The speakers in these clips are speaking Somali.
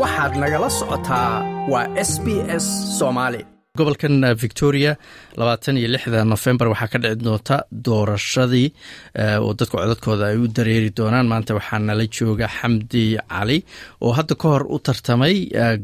waxaad nagala socotaa waa s b s soomaali gobolkan victoria labaatan iyo lixda nofembar waxaa ka dhici doonta doorashadii oo dadku codadkooda ay u dareeri doonaan. Maanta waxaa nala jooga xamdi cali oo hadda ka hor u tartamay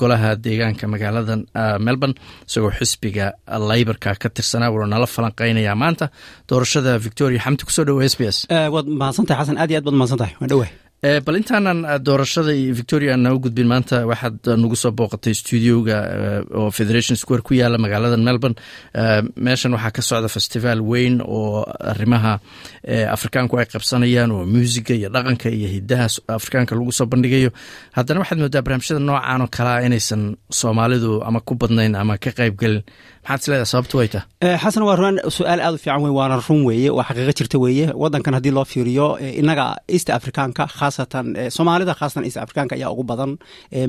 golaha deegaanka magaalada melbourne isagoo xisbiga layborka ka tirsanaa wuuna nala falanqeynaya maanta doorashada victoria xamdi ku soo dhowo s b s. Waad mahadsantahay xasan aad iyo aad baad mahadsantahay. Waan dhowah bal intaanan doorashada victoria aan naga gudbin maanta waxaad nagu soo booqatay studioga oo federation square ku yaalla magaalada melbourne. Meeshan waxaa ka socda festival weyn oo arimaha afrikaanku ay qabsanayaan oo muusiga iyo dhaqanka iyo hidaha afrikaanka lagu soo bandhigayo. Haddana waxaad moodaa barnaamijyada noocan oo kalea inaysan soomaalidu ama ku badnayn ama ka qaybgelin maxaad isleedahay sababtu way tah xasan waa ruan su'aal aad u fiican wey waana run weeye waa xaqiiqo jirta weeye. Wadankan haddii loo fiiriyo inaga east africaanka khaasatan soomaalida khaasatan east africaanka ayaa ugu badan.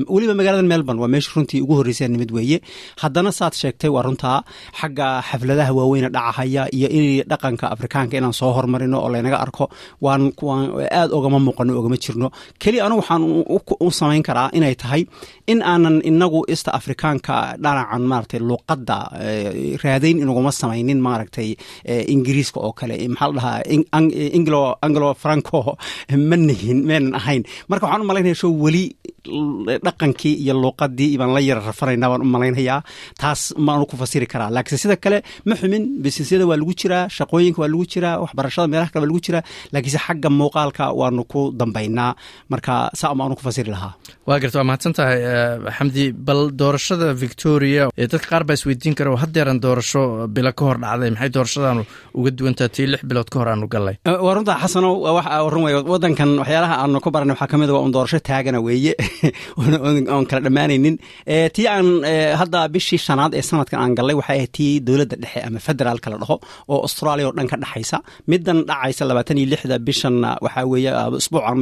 weliba magaalada melbourne waa meesha runtii ugu horreysay nimid weeye. Haddana saad sheegtay waa runtaa xagga xafladaha waaweyne dhacahaya iyo in dhaqanka afrikaanka inaan soo hormarino oo laynaga arko. Waan aad ogama muuqano ogama jirno. Keliya anigu waxaan u samayn karaa inay tahay in aanan inagu east africaanka dhanacan maaragtay luuqadda raadayn inuguma samaynin maaragtay ingiriiska oo kale. Maxaa la dhahaa anglo anglo franco ma nihin meenan ahayn. Marka waxaan u malaynaya sho weli dhaqankii iyo luuqadii baan la yara rafanayna baan u malaynayaa. Taas maanu ku fasiri karaa. Laakiinse sida kale ma xumin bisinesyada waa lagu jiraa shaqooyinka waa lagu jiraa waxbarashada meelaha kale waa lagu jiraa. Laakiinse xagga muuqaalka waanu ku dambaynaa. Marka saa maanu ku fasiri lahaa waa garta waa mahadsan tahay xamdi bal doorashada victoria dadka qaar baa isweydiin kara oo haddeeran doorasho bilo ka hor dhacday. Maxay doorashadaanu uga duwantaha tii lix bilood ka hor aanu gallay. Waa runta xasano run wey wadankan waxyaalaha aanu ku baranay waxaa ka mid waa un doorasho taagana weeye. Oon kala dhammaanaynin. Tii aan hadda bishii shanaad ee sanadkan aan gallay waxay ahayd tii dowladda dhexe ama federaalka la dhaho oo australia oo dhan ka dhexaysa midan dhacaysa labaatan iyo lixda bishanna waxaa weeye isbuucan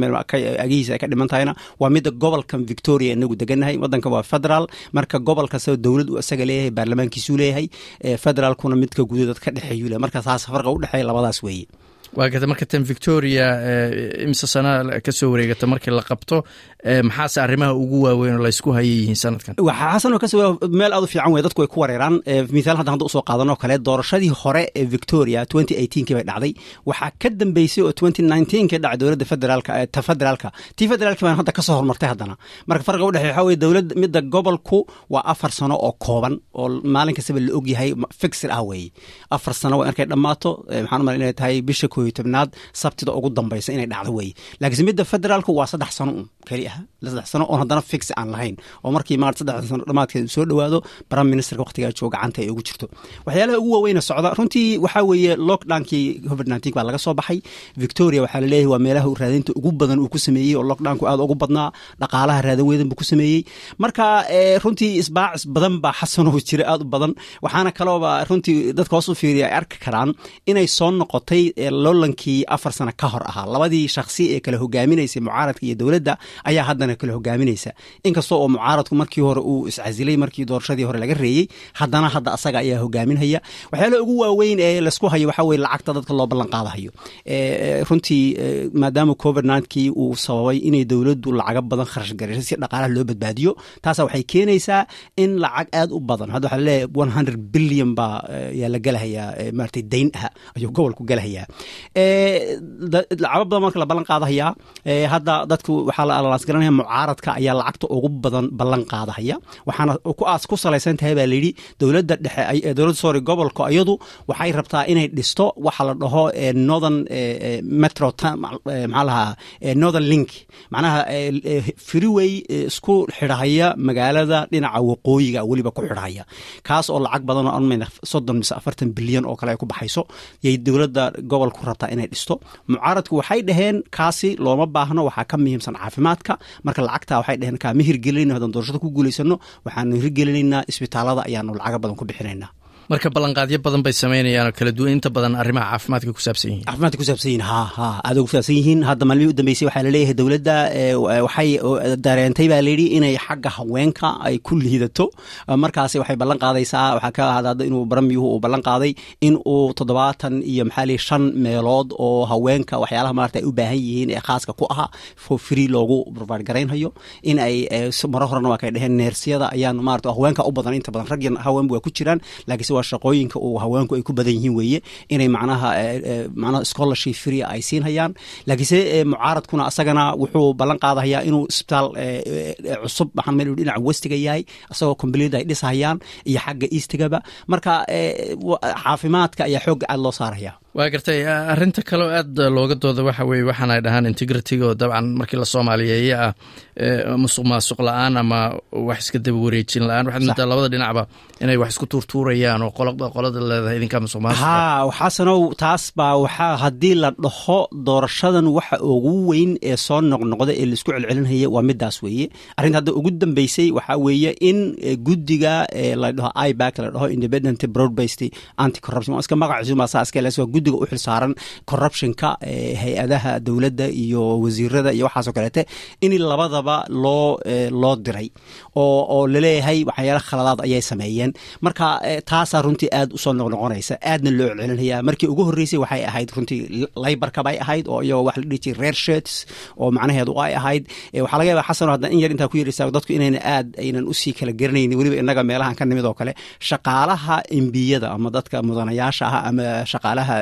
agihiisa ay ka dhiman tahayna waa midda gobolkan victoria inagu degannahay wadankan waa federaal marka gobol kastaba dowlad uu isaga leeyahay baarlamaankiisuu leeyahay federaalkuna midka gudadood ka dhexeeyuu leeyahay marka taas farqa u dhexeeya labadaas weeye waa gata marka tan victoria imse sana ka soo wareegata markii la qabto maxaase arrimaha ugu waaweyn oo laysku haya yihiin sanadkan? Waxaa xasanoo ka soo meel aad u fiican wey dadku ay ku wareeraan. Mithaal hadda hadda u soo qaadanoo kale doorashadii hore ee victoria twenty eighteenkii bay dhacday. Waxaa ka dambeysay oo twenty nineteenkii dhacay dowladda federaalka ta federaalka. Tii federaalki baan hadda ka soo hormartay haddana. Marka farqa u waxaa weye dowladda midda gobolku waa afar sano oo kooban oo maalin kastaba la ogyahay fixir ah weeye afar sano waa markay dhammaato maxaan umala inay tahay bisha kooyo tobnaad sabtida ugu dambaysa inay dhacdo weeye laakiinse midda federaalku waa saddex sano un keli ah saddex sano oon haddana fix aan lahayn oo markii maarata saddex sano dhammaadkeed soo dhowaado prime ministerka waqtigaa jooga gacanta ay ugu jirto. Waxyaalaha ugu waaweyna socda runtii waxaa weeye lockdownkii covid nineteen baa laga soo baxay. Victoria waxaa la leeyahay waa meelaha raadinta ugu badan uu ku sameeyey oo lockdownku aad ugu badnaa dhaqaalaha raadan weedan buu ku sameeyey. Marka runtii isbaacis badan baa xasanoo jira aad u badan waxaana kalooba runtii dadka hoos u fiiriya ay arki karaan inay soo noqotay lolankii afar sano ka hor ahaa. Labadii shaksi ee kala hogaaminaysay mucaaradka iyo dowladda ayaa haddana kala hogaaminaysa. Inkastoo oo mucaaradku markii hore uu iscasilay markii doorashadii hore laga reeyey haddana hadda asaga ayaa hogaaminhaya waxyaalaha ugu waaweyn ee laysku hayo waxaa weye lacagta dadka loo ballan qaadahayo. Runtii maadaama covid ninkii uu sababay inay dowladdu lacago badan kharash garayso si dhaqaalaha loo badbaadiyo taasa waxay keenaysaa in lacag aad u badan. Hadda waxaa la leeyahay one hundred billion baa yaa la gelahayaa maratay dayn ah ayuu gobolku gelahayaa lacabo badan marka la ballan qaadahaya hadda dadku waxaa la alaas garanaya mucaaradka ayaa lacagta ugu badan ballan qaadahaya. Waxaana kuaas ku salaysan tahay baa layidhi dowladda dhexe dowladda sorry gobolka iyadu waxay rabtaa inay dhisto waxa la dhaho northern metro maxaa lahaa northern link. Macnaha freeway isku xidhahaya magaalada dhinaca waqooyiga weliba ku xidhahaya. Kaas oo lacag badan oo anmayna soddon mise afartan bilyan oo kale ay ku baxayso yay dowladda gobolku rabtaa inay dhisto. Mucaaradku waxay dhaheen kaasi looma baahno waxaa ka muhiimsan caafimaadka marka lacagta waxay dhaheen kaama hirgelinayno haddaan doorashada ku guulaysano waxaanu hirgelinaynaa isbitaalada ayaanu lacaga badan ku bixinaynaa marka ballanqaadyo badan bay samaynayaan oo kala duwan. Inta badan arrimaha caafimaadka ku saabsan yihiin. Caafimaadka ku saabsan yihiin. Ha ha. Aad ugu saabsan yihiin. Hadda maalmihii u dambeysay waxaa la leeyahay dowladda waxay dareentay baa layidhi inay xagga haweenka ay ku liidato. Markaasi waxay ballan qaadaysaa waxaa ka ahada inuu baramiyuhu uu ballan qaaday in uu toddobaatan iyo maxaa lihi shan meelood oo haweenka waxyaalaha maarata ay u baahan yihiin ee khaaska ku ahaa for free loogu barbaar garaynhayo in ay maro horena waa kay dheheen neersiyada ayaan maarata haweenka u badan. Inta badan rag iyo haweenba waa ku jiraan. Laakiinse waa shaqooyinka uu haweenku ay ku badan yihiin weeye. Inay macnaha macnaha scholarship free ay siinhayaan laakiinse mucaaradkuna asagana wuxuu ballan qaadahayaa inuu isbitaal cusub waxaan meel dhinaca westiga yahay asagoo kombaliyada ay dhisahayaan iyo xagga eastigaba marka caafimaadka ayaa xoogga aad loo saaraya waa gartay arinta kaleo aad looga dooda waxa weye waxaan ay dhahaan integrity oo dabcan markii la soomaaliyeeye ah musuq maasuq la'aan ama wax iska daba wareejin la'aan. Waxaad moodaa labada dhinacba inay wax isku tuurtuurayaan oo qolada leedahay idinkaa musuq maasuq ha waxaasanow taas baa waxaa haddii la dhaho doorashadan waxa ugu weyn ee soo noqnoqda ee la isku celcelinaya waa midaas weeye. Arrinta hadda ugu dambeysay waxaa weeye in guddiga la dhaho ibac la dhaho independent broad based anti corruption iska waa guddiga u xilsaaran corruptionka hay'adaha dowladda iyo wasiirada iyo waxaasoo kaleete in labadaba loo loo diray oo oo la leeyahay waxyaala khaladaad ayay sameeyeen. Marka taasaa runtii aad u soo noqnoqonaysa aadna loo celcelinaya. Markii ugu horreysay waxay ahayd runtii laybarka bay ahayd oo iyagoo wax la dhihi jiray reer shirts oo macnaheedu ay ahayd. Waxaa laga yaaba xasano hadda in yar intaa ku yaraysaa dadku inayna aad aynan u sii kala garanaynin weliba innaga meelahan ka nimid oo kale. Shaqaalaha embiyada ama dadka mudanayaasha ah ama shaqaalaha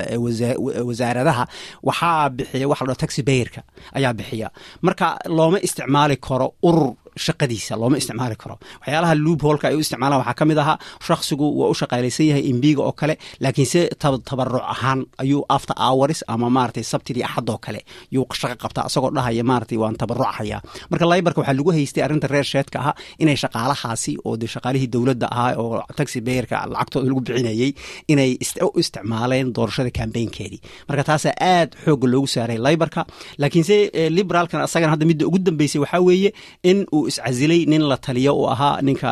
wasaaradaha waxaa bixiya waxa la dhaho taxi bayerka ayaa bixiya. Marka looma isticmaali karo urur shaqadiisa looma isticmaali karo. Waxyaalaha luubholka ay u isticmaalaan waxaa ka mid ahaa shakhsigu waa u shaqaalaysan yahay imbiga oo kale laakiinse tabaruc ahaan ayuu after hours ama maratay sabtidii axadoo kale yuu shaqo qabtaa asagoo dhahaya maratay waan tabaruchaya marka laybarka waxaa lagu haystay arrinta reer sheedka ahaa inay shaqaalahaasi oo de shaqaalihii dowladda ahaa oo taxi bayerka lacagtooda lagu bixinayey inay u isticmaaleen doorashada kambaynkeedii marka taasaa aad xoogga loogu saaray laybarka laakiinse liberaalkan asagana hadda midda ugu dambeysay waxaa weeye in uu iscasilay nin la taliyo uu ahaa ninka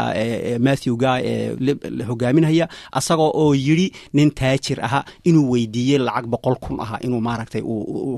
matthew guy ee hogaaminhaya asagoo oo yidhi nin taajir ahaa inuu weydiiyey lacag boqol kun aha inuu maaragtay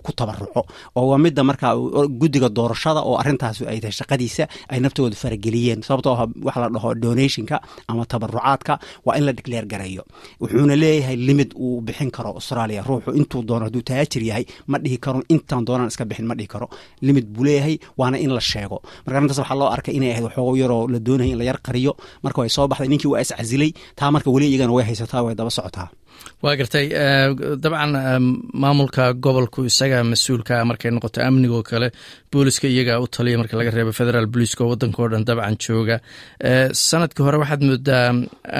ku tabaruco oo waa midda markaa guddiga doorashada oo arrintaas ay tahay shaqadiisa ay naftooda farageliyeen. Sababtoo ah la dhaho donationka ama tabarucaadka waa in la decleer gareeyo. Wuxuuna leeyahay limid uu bixin karo australia. Ruuxu intuu doono hadduu taajir yahay ma dhihi karo. Intaan doonaan iska bixin ma dhihi karo. Limid buu leeyahay waana in la sheego. Marka arrintaas waxaa loo arkay inay ahayd waxoogo yaroo la doonaya in la yar qariyo. Marka way soo baxday ninkii waa iscasilay taa marka weli iyagana way haysataa way daba socotaa waa gartay dabcan maamulka gobolku isaga mas'uulka markay noqoto amnigoo kale booliska iyagaa u taliya marka laga reebo federaal booliiska oo waddankao dhan dabcan jooga. Sanadkii hore waxaad moodaa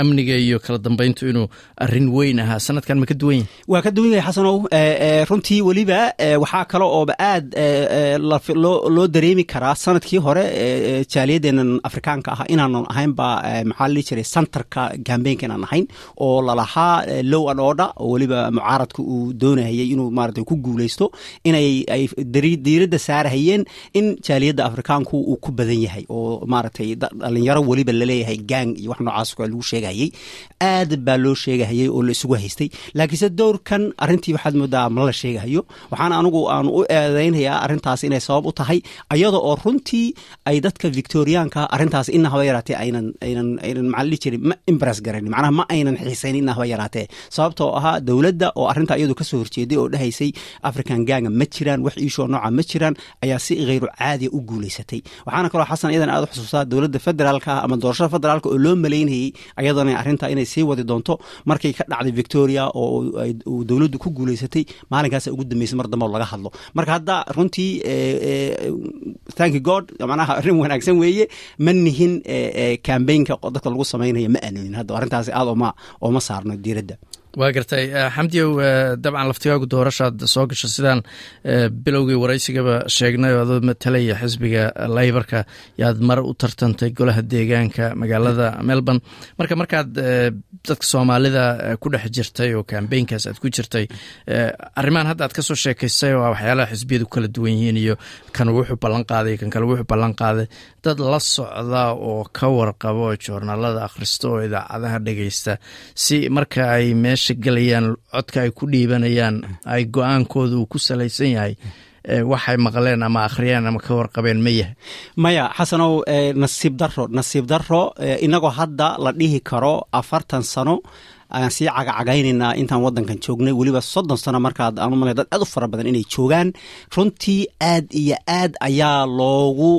amniga iyo kala dambeyntu inuu arrin weyn ahaa. Sanadkan ma ka duwan yahay waa ka duwan yahay xasanow runtii weliba waxaa kale ooba aad loo dareemi karaa sannadkii hore jaaliyadeenan afrikaanka ah inaanan ahaynba maxaa la jiray santarka gambeynka inaan ahayn oo lalahaa low an order oo weliba mucaaradka uu doonahayay inuu maarata ku guuleysto inay ay diiradda saarahayeen in jaaliyadda afrikaanku uu ku badan yahay oo maaragtay dhalinyaro weliba la leeyahay gang iyo wax noocaas lagu sheegahayey aad baa loo sheegahayay oo la haystay. Laakiinse dowrkan arrintii waxaad moodaa ma la sheegahayo waxaana anigu aan u eedeynhayaa arrintaas inay sabab u tahay ayada oo runtii ay dadka victoriaanka arrintaas ina yaraatee aynan aynan aynan maxaa la dhihi jiray ma impress garanin. Macnaha ma aynan xiisayn ina yaraatee sababtoo ahaa dowladda oo arrintaa iyadu ka soo horjeeday oo dhahaysay african ganga ma jiraan wax iishoo nooca ma jiraan ayaa si kheyru caadiya u guuleysatay. Waxaana kaloo xasan iyadan aad u xusuustaa dowladda federaalka ama doorashada federaalka oo loo malaynayey ayadana arrintaa inay sii wadi doonto markay ka dhacday victoria oo dowladdu ku guuleysatay maalinkaasa ugu dambeysay mar dambe laga hadlo. Marka hadda runtii thank god macnaha arrin wanaagsan weeye ma nihin kambaynka dadka lagu samaynayo ma aanunin hadda arrintaasi aad ooma saarno diiradda waa gartay xamdiyow dabcan laftigaagu doorashaad soo gasho sidaan bilowgii waraysigaba sheegnay oo adoo matalaya xisbiga laybarka. Yaad mar u tartantay golaha deegaanka magaalada melbourne. Marka markaad dadka soomaalida ku dhex jirtay oo kambeynkaas aad ku jirtay arrimahan hadda aad ka soo sheekaysay oo waxyaalaha xisbiyadu kala duwan yihiin iyo kan wuxuu ballan qaaday kan kale wuxuu ballan qaaday dad la socda oo ka warqabo oo joornaalada akhrista oo idaacadaha dhegeysta si marka ay meesha galayaan codka ay ku dhiibanayaan ay go'aankooda uu ku salaysan yahay waxay maqleen ama akhriyeen ama ka warqabeen ma yahay. Maya xasanow nasiib daro nasiib daro inagoo hadda la dhihi karo afartan sano ayaan sii cagacagaynaynaa intaan wadankan joognay. Weliba soddon sano markaad aan dad aad u fara badan inay joogaan runtii aad iyo aad ayaa loogu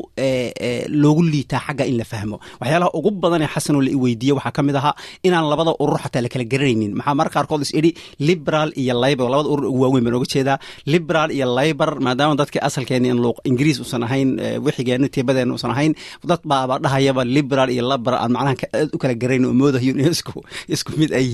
loogu liitaa xagga in la fahmo. Waxyaalaha ugu badan ee xasanoo la iweydiiye waxaa ka mid ahaa inaan labada urur xataa la kala garanaynin maxaa marka qaarkood is idhi liberal iyo libor labada urur ugu waaweyn baan oga jeedaa. Liberal iyo libor maadaama dadka asalkeeni in ingiriis usan ahayn wixigeena tiibadeena usan ahayn dad baaba dhahayaba liberal iyo libor aan macnaha aad u kala garanayn oo moodayo in isku isku mid ay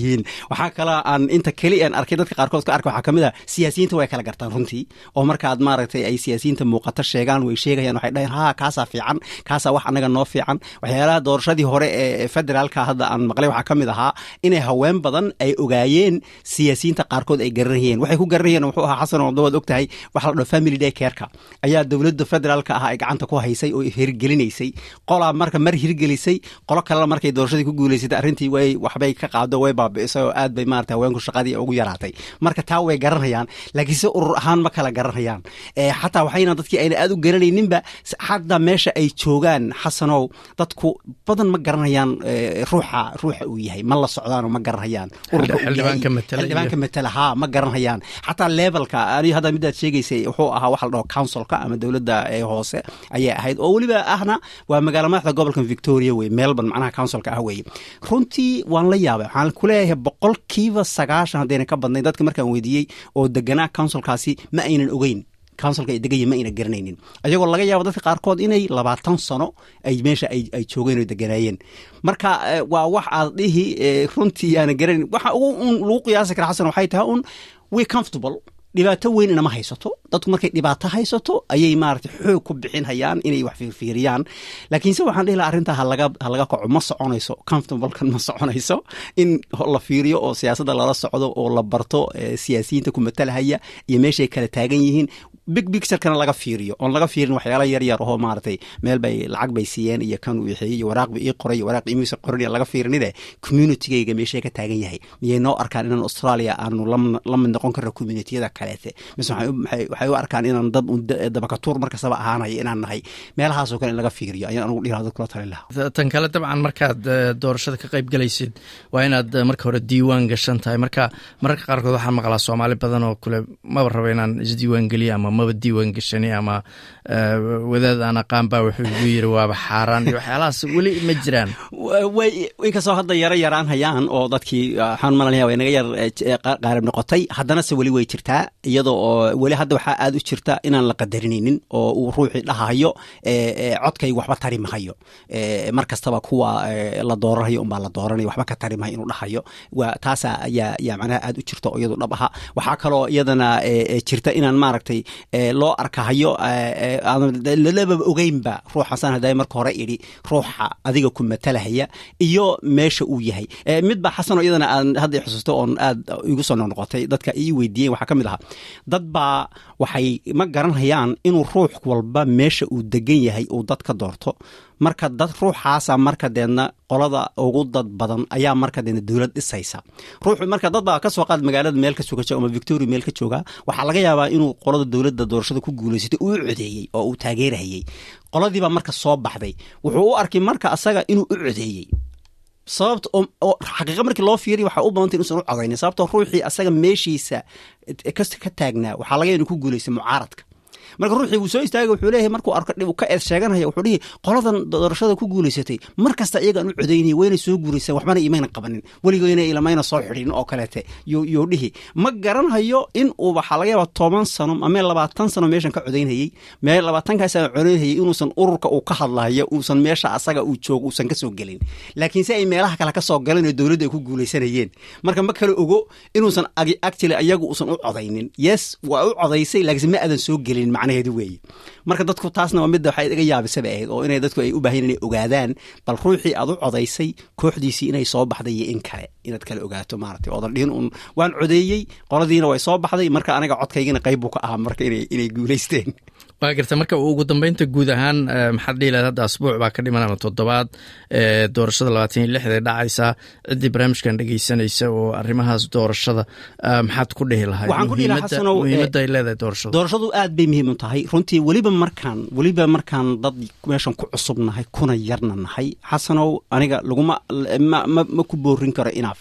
waxaa kaloo aan inta keli aan arkay dadka qaarkood ka arkay waxaa ka mid a siyaasiyiinta way kala gartaan runtii oo markaad maaragtay ay siyaasiyiinta muuqato sheegaan way sheegayaan waxay dhahayn ha kaasaa fiican kaasaa wax annaga noo fiican. Waxyaalaha doorashadii hore ee federaalka hadda aan maqlay waxaa ka ahaa inay haween badan ay ogaayeen siyaasiyiinta qaarkood ay garanayeen waxay ku garanayeen wuxuu ahaa xasan oo dawaad og waxa la dhaho family day careka. Ayaa dowladda federaalka ah ay gacanta ku haysay oo hirgelinaysay. Qolaa marka mar hirgelisay qolo kalena markay doorashadii ku guulaysatay arrintii way waxbay ka qaado way baab oo aad bay maarata haweenku shaqadii ugu yaraatay. Marka taa way garanayaan laakiin se urur ahaan ma kala garanayaan. Xataa waxayna dadkii ayna aad u garanayninba hadda meesha ay joogaan xasanow dadku badan ma garanayaan ruuxa ruuxa uu yahay. Ma la socdaanoo ma garanayaan. Xildhibaanka matala haa ma garanayaan. Xataa levelka ani hadda midaad sheegaysay wuxuu ahaa waxa la dhaho councilka ama dowladda hoose ayay ahayd. Oo weliba ahna waa magaala madaxda gobolka victoria wey melbourne macnaha councilka ah weye runtii waan la yaabay waxaan kuleeyahay boqolkiiba sagaashan haddayna ka badnayn dadka markaan weydiiyey oo deganaa counsilkaasi ma aynan ogeyn counsilka ay degaya ma ayna garanaynin. Ayagoo laga yaabo dadka qaarkood inay labaatan sano ay meesha ay joogeen oo deganaayeen marka waa wax aad dhihi runtii aana garanayn waxa ugu lagu qiyaasi kara xasan waxay tahay un we comfortable dhibaato weyn inama haysato. Dadku markay dhibaato haysato ayay maarata xoog ku bixinhayaan inay wax fiirfiiriyaan laakiinse waxaan dhihi laha arrintaa halaga kaco ma soconayso comfortablekan ma soconayso in la fiiriyo oo siyaasadda lala socdo oo la barto siyaasiyiinta ku matalahaya iyo meeshay kala taagan yihiin. Big bicturekana laga fiiriyo. Oon laga fiirin waxyaala yar oo maaratay meel bay lacag bay siiyeen iyo kan uu iyo waraaq ba ii qoray iyo waraaq imiisa qoran laga fiirinide communitygayga meeshay ka taagan yahay. Miyay noo arkaan inaan australia aanu la mid noqon karno communitiyada kaleete. Mise waxay u arkaan inaan dad dabakatuur markastaba ahaanayo inaan nahay. Meelahaasoo kale in laga fiiriyo ayaan anugu dhihi kula talin lahaa. Tan kale dabcan markaad doorashada ka qayb galaysid waa inaad marka hore diiwaan gashan tahay. Marka mararka qaarkood waxaan maqlaa soomaali badan oo kule maba rabo inaan isdiiwaan geliyo ama maba diiwaan gashani ama wadaad aan aqaan baa wuxuu igu yiri waaba xaaraan. Iyo waxyaalahaas weli ma jiraan. Way inkastoo hadda yaro yaraan hayaan oo dadkii waxaan malanaya way naga yar qaarib noqotay. Haddana se weli way jirtaa iyadoo oo weli hadda waxaa aad u jirta inaan la qadarinaynin oo uu ruuxii dhahayo codkay waxba tari mahayo kuwa la dooranayo unbaa la dooranaya waxba ka tari inuu dhahayo. Taasa ayaa yaa macnaha aad u jirta iyadu dhab aha. Waxaa kaloo iyadana jirta inaan maaragtay loo arkahayo lalaba ogeynba ruuxasan hadday marka hore idhi ruuxa adiga ku matalahaya iyo meesha uu yahay. Midba xasanoo iyadana aan hadda xusuusto oon aad igu soo noqnoqotay dadka ii weydiiyeen waxaa ka mid ahaa dad baa waxay ma garanhayaan inuu ruux walba meesha uu degan yahay uu dad ka doorto. Marka dad ruuxaasa marka deedna qolada ugu dad badan ayaa marka deedna dowlad dhisaysa. Ruuxu marka dad baa ka soo qaad magaalada meel ka suga ama victoria meel ka jooga waxaa laga yaabaa inuu qolada dowladda doorashada ku guulaysatay uu codeeyey oo uu taageerahayey qoladiibaa marka soo baxday wuxuu u arkay marka asaga inuu u codeeyey sababta oo xaqiiqa markii loo fiiriya waxaa u badantay inuusan u codaynin. Sababtoo ruuxii asaga meeshiisa ka taagnaa waxaa laga inu ku guulaystay mucaaradka marka ruuxii wuu soo istaagay wuxuu leeyahay markuu arko dhib ka eed sheeganaya wuxuu dhihi qoladan doorashada ku guulaysatay mar kasta iyagaan u codaynaya wayna soo guuraysaan waxbana imayna qabanin. Weligoyna ilamayna soo xidhin oo kaleete yuu dhihi. Ma garanhayo in uu waxaa laga yaaba toban sano ama labaatan sano meeshan ka codaynhayey mee labaatankaas codaynhayay inuusan ururka uu ka hadlayo uusan meesha asaga uu joogo uusan ka soo gelin. Laakiin ay meelaha kale ka soo galeen oo dowladda ay ku guulaysanayeen marka ma kale ogo inuusan actually ayagu uusan u codaynin. Yes waa u codaysay laakiinse ma aadan soo gelin macnaheedu weeye marka dadku taasna waa midda waxay iga yaabisaba ahayd oo inay dadku ay u baahan inay ogaadaan bal ruuxii aad u codaysay kooxdiisii inay soo baxday iyo in kale inaad kale ogaato maaragtay. Oodan dhihin un waan codeeyey qoladiina way soo baxday marka aniga codkaygina qayb buu ka ahaa marka inay guulaysteen waa garta marka ugu dambeynta guud ahaan maxaad dhihi lahayd hadda asbuuc baa ka dhiman ama toddobaad doorashada labaatan iyo lixda dhacaysa ciddii barnaamijkan dhegeysanaysa oo arrimahaas doorashada maxaad ku dhihi lahayd? Muhiimadda ay leedahay doorashadu. doorashadu aad bay muhiim u tahay. Runtii weliba markaan weliba markaan dad meeshan ku cusub nahay kuna yarna nahay xasanow aniga laguma ma ku boorin karo inaaf.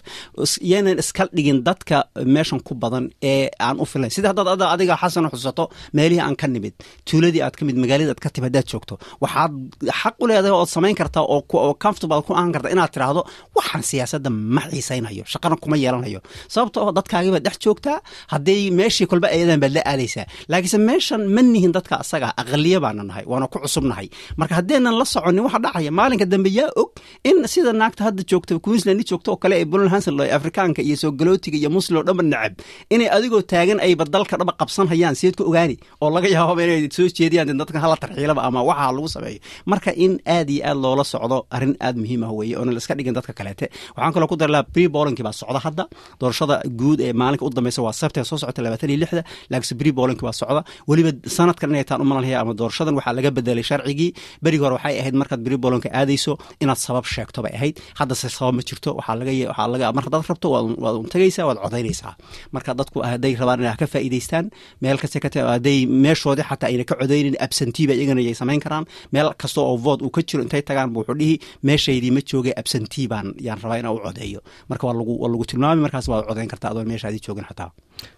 Yaanan iska dhigin dadka meeshan ku badan ee aan u filayn sida haddaad adiga xasano xusato meelihii aan ka nimid tuuladii aad ka mid magaaladii aad ka timi haddaad joogto waxaad xaq u leedahay ood samayn kartaa oo comfortable ku ahan karta inaad tiraahdo waxaan siyaasadda ma xiisaynayo shaqana kuma yeelanayo. Sababta oo dadkaagiibaad dhex joogtaa hadday meeshii kolba ayadan baad la aadaysaa laakiinse meeshan ma nihin dadka asaga aqaliya baana nahay waana ku cusubnahay marka haddeenan la soconin waxa dhacaya maalinka dambe yaa og in sida naagta hadda joogta queensland joogto oo kale ee bulan afrikaanka iyo soogalotiga iyo muslim oo dhanba necab inay adigoo taagan ayba dalka dhaba qabsan hayaan sideed ku ogaani oo laga yaababa inay soo jeediyaan dadkan hala tarxiilaba ama waxaa lagu sameeyo. Marka in aad iyo aad loola socdo arrin aad muhiim ah weeye oona la iska dhigin dadka kaleete. Waxaan kaloo ku dari lahaa pre bolinkii baa socda hadda. Doorashada guud ee maalinka u dambeysa waa sabtee soo socota labaatan iyo lixda. Laakiinse bolinkii baa socda. Weliba sanadkan inay taan u malanaya ama doorashadan waxaa laga bedelay sharcigii. Berigi hore waxay ahayd markaad bolinka aadayso inaad sabab sheegto ahayd. Haddase sabab ma jirto waxaa laga rabto waad un waad codaynaysaa. Marka dadku hadday rabaan inay ka faa'iidaystaan meel kasta ka hadday meeshoodii xataa ka codaynin absentiiba iyagana yay samayn karaan. Meel kasta oo vood uu ka jiro intay tagaan wuxuu dhihi meeshaydii ma joogay absentii baan yaan rabaa inaan u codeeyo. Marka waa lagu waa lagu tilmaamay markaas waad codayn kartaa adoon meeshaadii joogin xataa.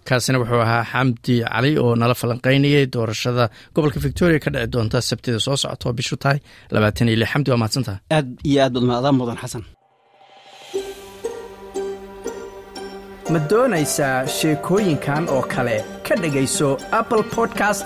Kaasina wuxuu ahaa xamdi cali oo nala falanqaynayay doorashada gobolka victoria ka dhici doonta sabtida soo socota oo bishu tahay labaatan iyo lix. Xamdi waa mahadsantaha aad iyo aad badmaadaan mudan xasan. Ma doonaysaa sheekooyinkan oo kale? Ka dhegayso apple podcast